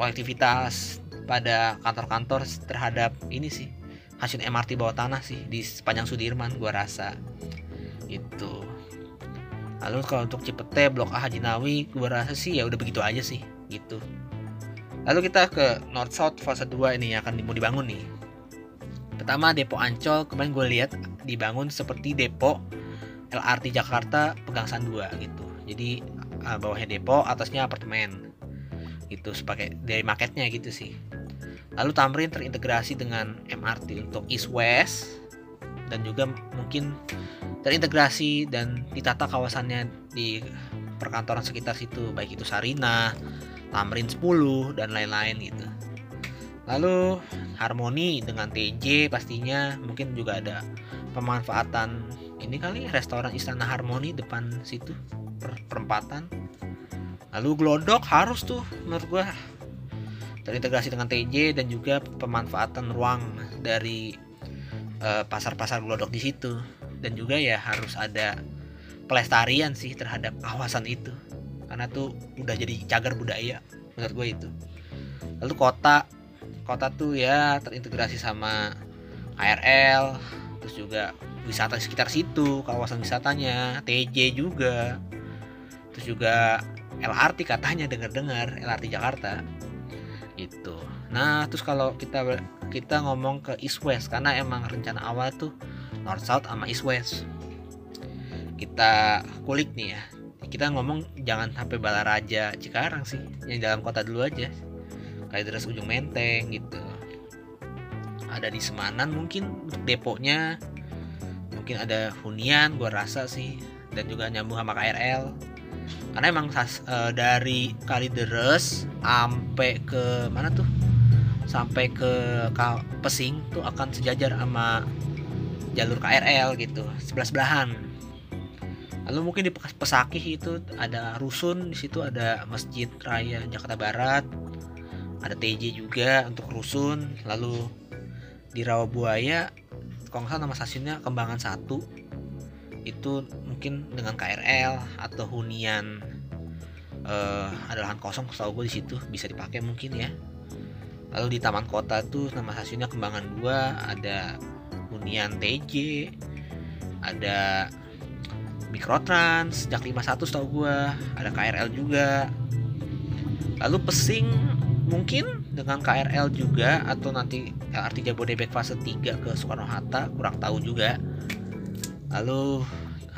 konektivitas pada kantor-kantor terhadap ini sih hasil MRT bawah tanah sih di sepanjang Sudirman gua rasa. Itu lalu kalau untuk Cipete Blok A Haji Nawi gua rasa sih ya udah begitu aja sih gitu. Lalu kita ke North South fase 2 ini yang akan mau dibangun nih. Pertama Depo Ancol. Kemarin gue lihat dibangun seperti Depo LRT Jakarta Pegangsaan 2 gitu. Jadi uh, bawahnya depo atasnya apartemen. Gitu sebagai dari marketnya gitu sih lalu Tamrin terintegrasi dengan MRT untuk East West dan juga mungkin terintegrasi dan ditata kawasannya di perkantoran sekitar situ baik itu Sarina, Tamrin 10 dan lain-lain gitu. Lalu Harmoni dengan TJ pastinya mungkin juga ada pemanfaatan ini kali restoran Istana Harmoni depan situ per- perempatan. Lalu Glodok harus tuh menurut gua terintegrasi dengan TJ dan juga pemanfaatan ruang dari eh, pasar-pasar Glodok di situ. Dan juga ya harus ada pelestarian sih terhadap kawasan itu. Karena tuh udah jadi cagar budaya menurut gue itu. Lalu kota kota tuh ya terintegrasi sama KRL terus juga wisata di sekitar situ kawasan wisatanya TJ juga. Terus juga LRT katanya dengar-dengar LRT Jakarta itu nah terus kalau kita kita ngomong ke East West karena emang rencana awal tuh North South sama East West. Kita kulik nih ya. Kita ngomong jangan sampai Balaraja Cikarang sih. Yang dalam kota dulu aja. Kayak terus ujung Menteng gitu. Ada di Semanan mungkin untuk deponya. Mungkin ada hunian gua rasa sih. Dan juga nyambung sama KRL karena emang eh, dari Kalideres sampai ke mana tuh? Sampai ke Pesing tuh akan sejajar sama jalur KRL gitu sebelah sebelahan lalu mungkin di Pes- Pesakih itu ada rusun di situ ada Masjid Raya Jakarta Barat ada TJ juga untuk rusun. Lalu di Rawabuaya kalau nggak nama stasiunnya Kembangan satu itu mungkin dengan KRL atau hunian eh, ada lahan kosong setahu gue di situ bisa dipakai mungkin ya. Lalu di Taman Kota tuh nama stasiunnya Kembangan 2 ada hunian TJ ada Mikrotrans sejak 51 setahu gua ada KRL juga. Lalu Pesing mungkin dengan KRL juga atau nanti LRT Jabodebek fase 3 ke Soekarno Hatta kurang tahu juga lalu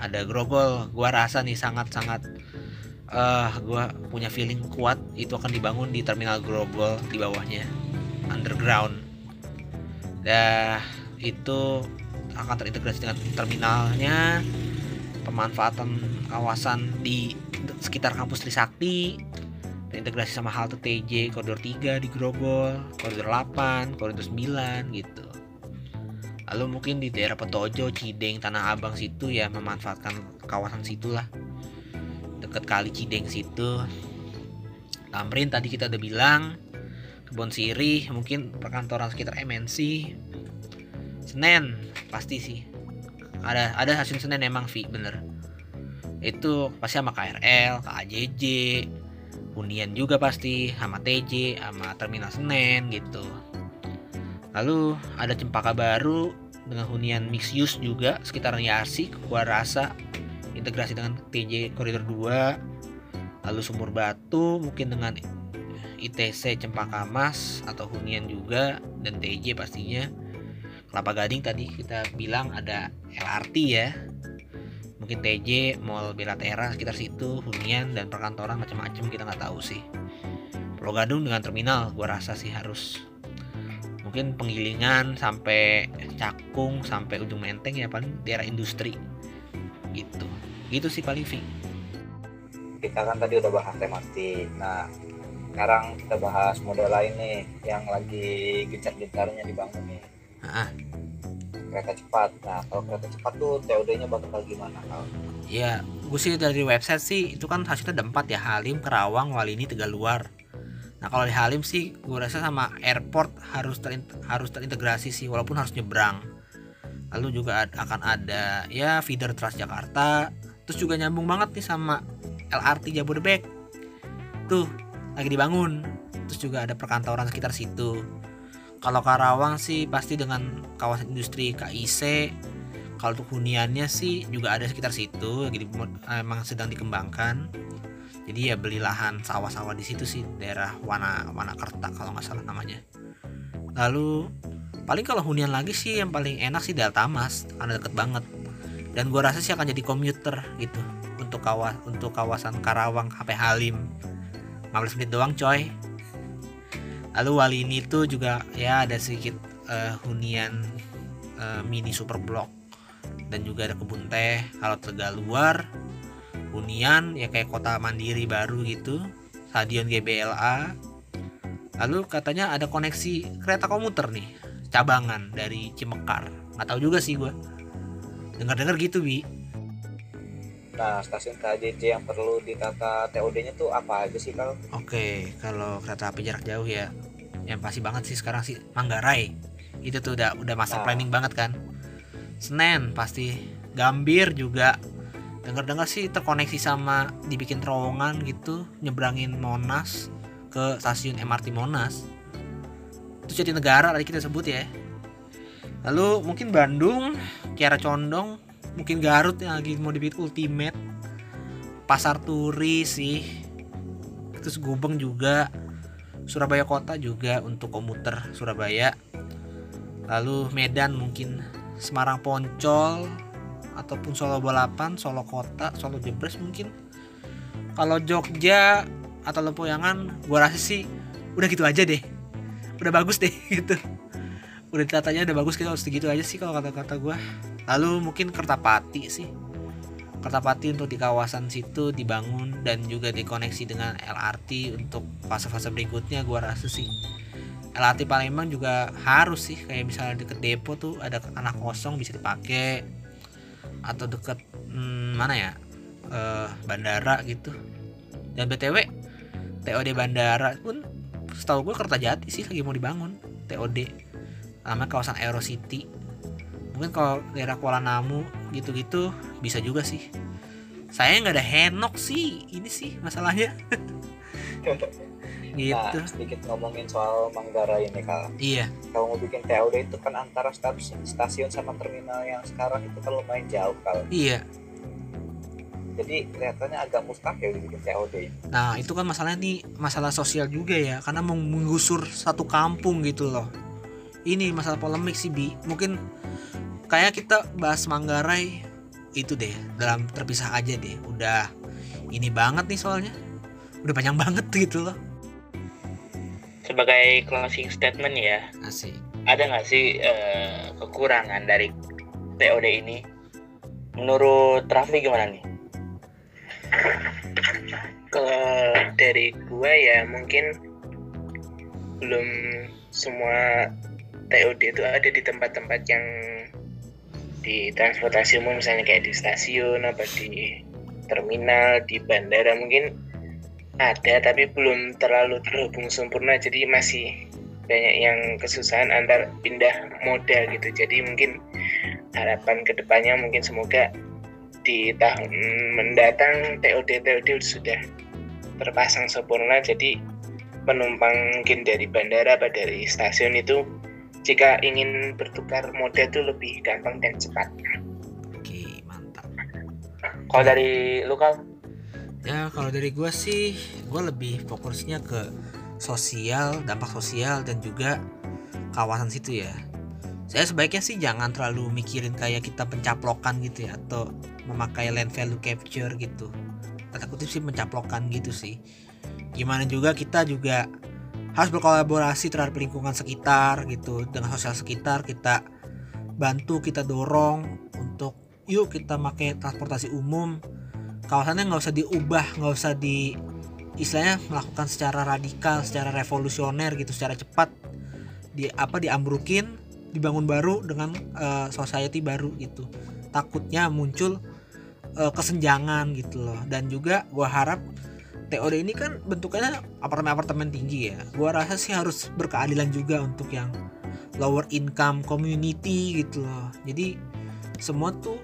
ada Grogol gua rasa nih sangat-sangat eh gua punya feeling kuat itu akan dibangun di terminal Grogol di bawahnya underground. Dah itu akan terintegrasi dengan terminalnya pemanfaatan kawasan di sekitar kampus Trisakti terintegrasi sama halte TJ koridor 3 di Grogol koridor 8 koridor 9 gitu lalu mungkin di daerah Petojo Cideng Tanah Abang situ ya memanfaatkan kawasan situ lah deket kali Cideng situ. Tamrin tadi kita udah bilang Kebon Sirih mungkin perkantoran sekitar MNC Senen pasti sih. Ada ada stasiun Senen emang Vi bener. Itu pasti sama KRL KAJJ hunian juga pasti sama TJ sama terminal Senen gitu lalu ada Cempaka Baru dengan hunian mix use juga sekitaran Yasi gua rasa integrasi dengan TJ koridor 2 lalu Sumur Batu mungkin dengan ITC Cempaka Mas atau hunian juga dan TJ pastinya. Kelapa Gading tadi kita bilang ada LRT ya. Mungkin TJ Mall Belatera sekitar situ hunian dan perkantoran macam-macam kita nggak tahu sih. Pulau Gadung dengan terminal gua rasa sih harus mungkin penggilingan sampai Cakung sampai ujung Menteng ya paling daerah industri. Gitu. Gitu sih paling Ving kita kan tadi udah bahas tematik. Nah sekarang kita bahas model lain nih yang lagi gencar-gencarnya dibangun nih. Ah. kereta cepat. Nah kalau kereta cepat tuh TOD-nya bakal gimana kalau ya gue sih dari website sih itu kan hasilnya ada empat ya Halim Kerawang Walini Tegaluar nah kalau di Halim sih gue rasa sama airport harus harus terintegrasi sih walaupun harus nyebrang. Lalu juga akan ada ya feeder Transjakarta. Terus juga nyambung banget nih sama LRT Jabodebek. Tuh lagi dibangun. Terus juga ada perkantoran sekitar situ. Kalau Karawang sih pasti dengan kawasan industri KIC kalau untuk huniannya sih juga ada sekitar situ lagi di- emang sedang dikembangkan jadi ya beli lahan sawah-sawah di situ sih daerah Wana Wanakerta kalau nggak salah namanya. Lalu paling kalau hunian lagi sih yang paling enak sih Deltamas karena deket banget. Dan gua rasa sih akan jadi komuter gitu untuk kawas untuk kawasan Karawang HP Halim. 15 menit doang coy. Lalu Walini itu juga ya ada sedikit eh, hunian eh, mini super block. Dan juga ada kebun teh. Kalau Tegaluar hunian ya kayak kota mandiri baru gitu stadion GBLA lalu katanya ada koneksi kereta komuter nih cabangan dari Cimekar nggak tahu juga sih gue dengar-dengar gitu bi nah stasiun KJJ yang perlu ditata TOD-nya tuh apa aja sih kalau Oke, kalau kereta api jarak jauh ya, yang pasti banget sih sekarang sih Manggarai. Itu tuh udah udah master Nah. planning banget kan. Senen pasti, Gambir juga. Dengar-dengar sih terkoneksi sama dibikin terowongan gitu, nyebrangin Monas ke stasiun MRT Monas. Itu jadi negara tadi kita sebut ya. Lalu mungkin Bandung, Kiara Condong, mungkin Garut yang lagi mau dibikin Ultimate. Pasar Turi sih, terus Gubeng juga Surabaya kota juga untuk komuter Surabaya lalu Medan mungkin Semarang Poncol ataupun Solo Balapan Solo Kota Solo Jebres mungkin. Kalau Jogja atau Lempuyangan gua rasa sih udah gitu aja deh. Udah bagus deh *laughs* gitu. Udah ditatanya udah bagus kita harus segitu aja sih kalau kata-kata gua. Lalu mungkin Kertapati sih. Kertapati untuk di kawasan situ dibangun dan juga dikoneksi dengan LRT untuk fase-fase berikutnya gua rasa sih. LRT Palembang juga harus sih kayak misalnya deket depo tuh ada tanah kosong bisa dipakai atau deket hmm, mana ya? Eh, bandara gitu. Dan btw TOD bandara pun setahu gue Kertajati sih lagi mau dibangun TOD namanya kawasan Aero City. Mungkin kalau daerah Kuala Namu gitu-gitu bisa juga sih. Saya nggak ada henok sih ini sih masalahnya *laughs* gitu Nah, sedikit ngomongin soal Manggarai ini kak. iya Kalau mau bikin TOD itu kan antara stasiun, sama terminal yang sekarang itu kan lumayan jauh kak. iya Jadi kelihatannya agak mustahil dibikin TOD. Nah itu kan masalahnya nih masalah sosial juga ya karena menggusur satu kampung gitu loh. Ini masalah polemik sih bi. Mungkin kayak kita bahas Manggarai itu deh dalam terpisah aja deh. Udah ini banget nih soalnya. Udah panjang *laughs* banget gitu loh. Sebagai closing statement ya, Asik. ada nggak sih eh, kekurangan dari TOD ini? Menurut Raffi gimana nih? Kalau dari gua ya mungkin belum semua TOD itu ada di tempat-tempat yang di transportasi umum misalnya kayak di stasiun apa di terminal di bandara mungkin ada tapi belum terlalu terhubung sempurna jadi masih banyak yang kesusahan antar pindah moda gitu jadi mungkin harapan ke depannya mungkin semoga di tahun mendatang TOD TOD sudah terpasang sempurna jadi penumpang mungkin dari bandara apa dari stasiun itu jika ingin bertukar moda itu lebih gampang dan cepat. Oke mantap. Kalau dari lu Kal? Ya kalau dari gue sih gue lebih fokusnya ke sosial, dampak sosial dan juga kawasan situ ya. Saya sebaiknya sih jangan terlalu mikirin kayak kita pencaplokan gitu ya atau memakai land value capture gitu. Kata kutip sih pencaplokan gitu sih. Gimana juga kita juga harus berkolaborasi terhadap lingkungan sekitar gitu dengan sosial sekitar kita bantu kita dorong untuk yuk kita pakai transportasi umum kawasannya nggak usah diubah nggak usah di istilahnya melakukan secara radikal secara revolusioner gitu secara cepat. Di apa diambrukin dibangun baru dengan eh, society baru gitu. Takutnya muncul eh, kesenjangan gitu loh. Dan juga gua harap TOD ini kan bentukannya apartemen-apartemen tinggi ya. Gua rasa sih harus berkeadilan juga untuk yang lower income community gitu loh. Jadi semua tuh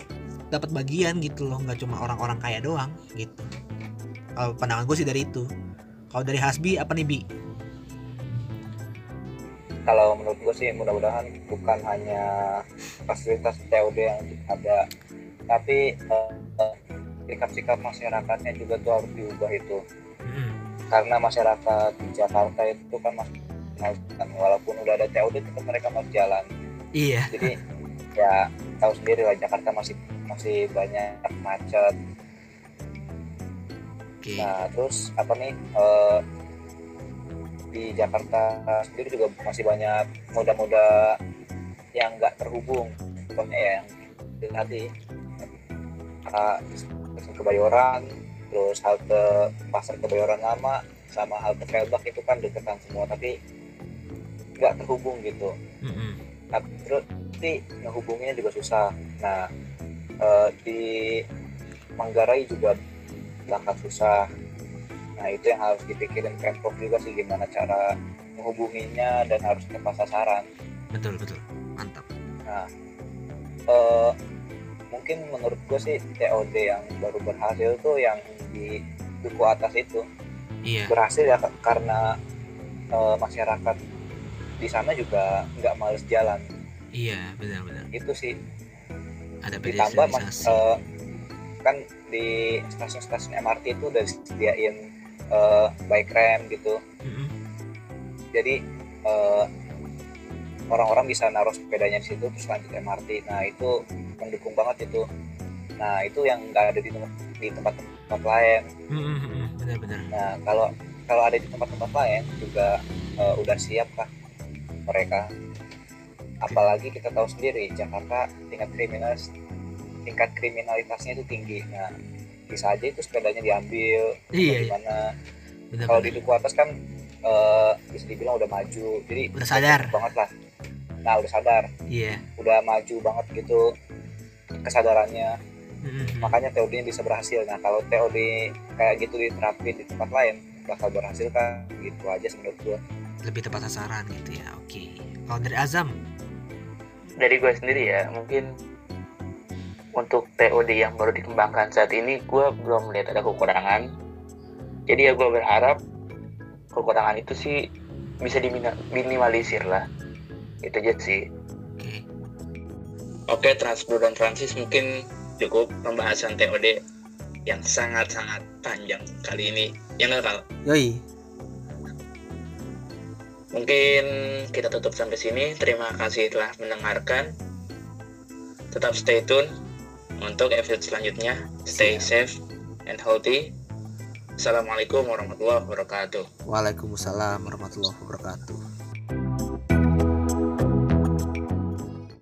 dapat bagian gitu loh nggak cuma orang-orang kaya doang gitu. Kalau pandangan gue sih dari itu. Kalau dari Hasbi apa nih bi? Kalau menurut gue sih mudah-mudahan bukan hanya fasilitas TOD yang ada, tapi eh, sikap-sikap masyarakatnya juga tuh harus diubah itu. Mm, Karena masyarakat di Jakarta itu kan masih kan, walaupun udah ada TOD tetap mereka masih jalan. iya. Jadi ya tahu sendiri lah Jakarta masih masih banyak macet. oke Nah terus apa nih eh, di Jakarta sendiri juga masih banyak moda-moda yang nggak terhubung. Contohnya ya yang di tadi uh, Kebayoran, terus halte pasar Kebayoran lama sama halte Felbak itu kan deketan semua tapi nggak terhubung gitu. Mm-mm. Nah, terus nanti ngehubunginya juga susah. Nah, eh, di Manggarai juga berangkat susah. Nah, itu yang harus dipikirin Pemprov juga sih gimana cara menghubunginya dan harus tepat sasaran. betul betul. Mantap. Nah, eh, mungkin menurut gue sih TOD yang baru berhasil tuh yang di duku atas itu iya. berhasil ya ka- karena eh, masyarakat di sana juga nggak males jalan. Iya benar-benar itu sih ada ditambah mas, eh, kan di stasiun-stasiun MRT itu udah disediain eh, bike ramp gitu. Mm-mm. jadi eh, orang-orang bisa naruh sepedanya di situ terus lanjut MRT nah itu mendukung banget itu. Nah itu yang nggak ada di tempat di tempat-tempat lain. Mm-mm. benar-benar. Nah kalau kalau ada di tempat-tempat lain juga eh, udah siap kah mereka apalagi kita tahu sendiri Jakarta tingkat kriminal tingkat kriminalitasnya itu tinggi. Nah bisa aja itu sepedanya diambil iya iya. gimana. Kalau di duku atas kan eh, bisa dibilang udah maju. Jadi Udah sadar. banget lah. Nah udah sadar. Iya. Udah maju banget gitu kesadarannya. Mm-mm. makanya TOD nya bisa berhasil. Nah kalau TOD kayak gitu diterapin di tempat lain bakal berhasil kan? Gitu aja menurut gue lebih tepat sasaran gitu ya oke. Kalau dari Azam dari gue sendiri ya mungkin untuk TOD yang baru dikembangkan saat ini gue belum melihat ada kekurangan. Jadi ya gue berharap kekurangan itu sih bisa diminimalisir lah. Itu aja sih. Oke oke Transbro dan Transis mungkin cukup pembahasan TOD yang sangat-sangat panjang kali ini. Ya nggak Kal? yoi mungkin kita tutup sampai sini. Terima kasih telah mendengarkan. Tetap stay tune untuk episode selanjutnya. Stay safe and healthy. Assalamualaikum warahmatullahi wabarakatuh. Waalaikumsalam warahmatullahi wabarakatuh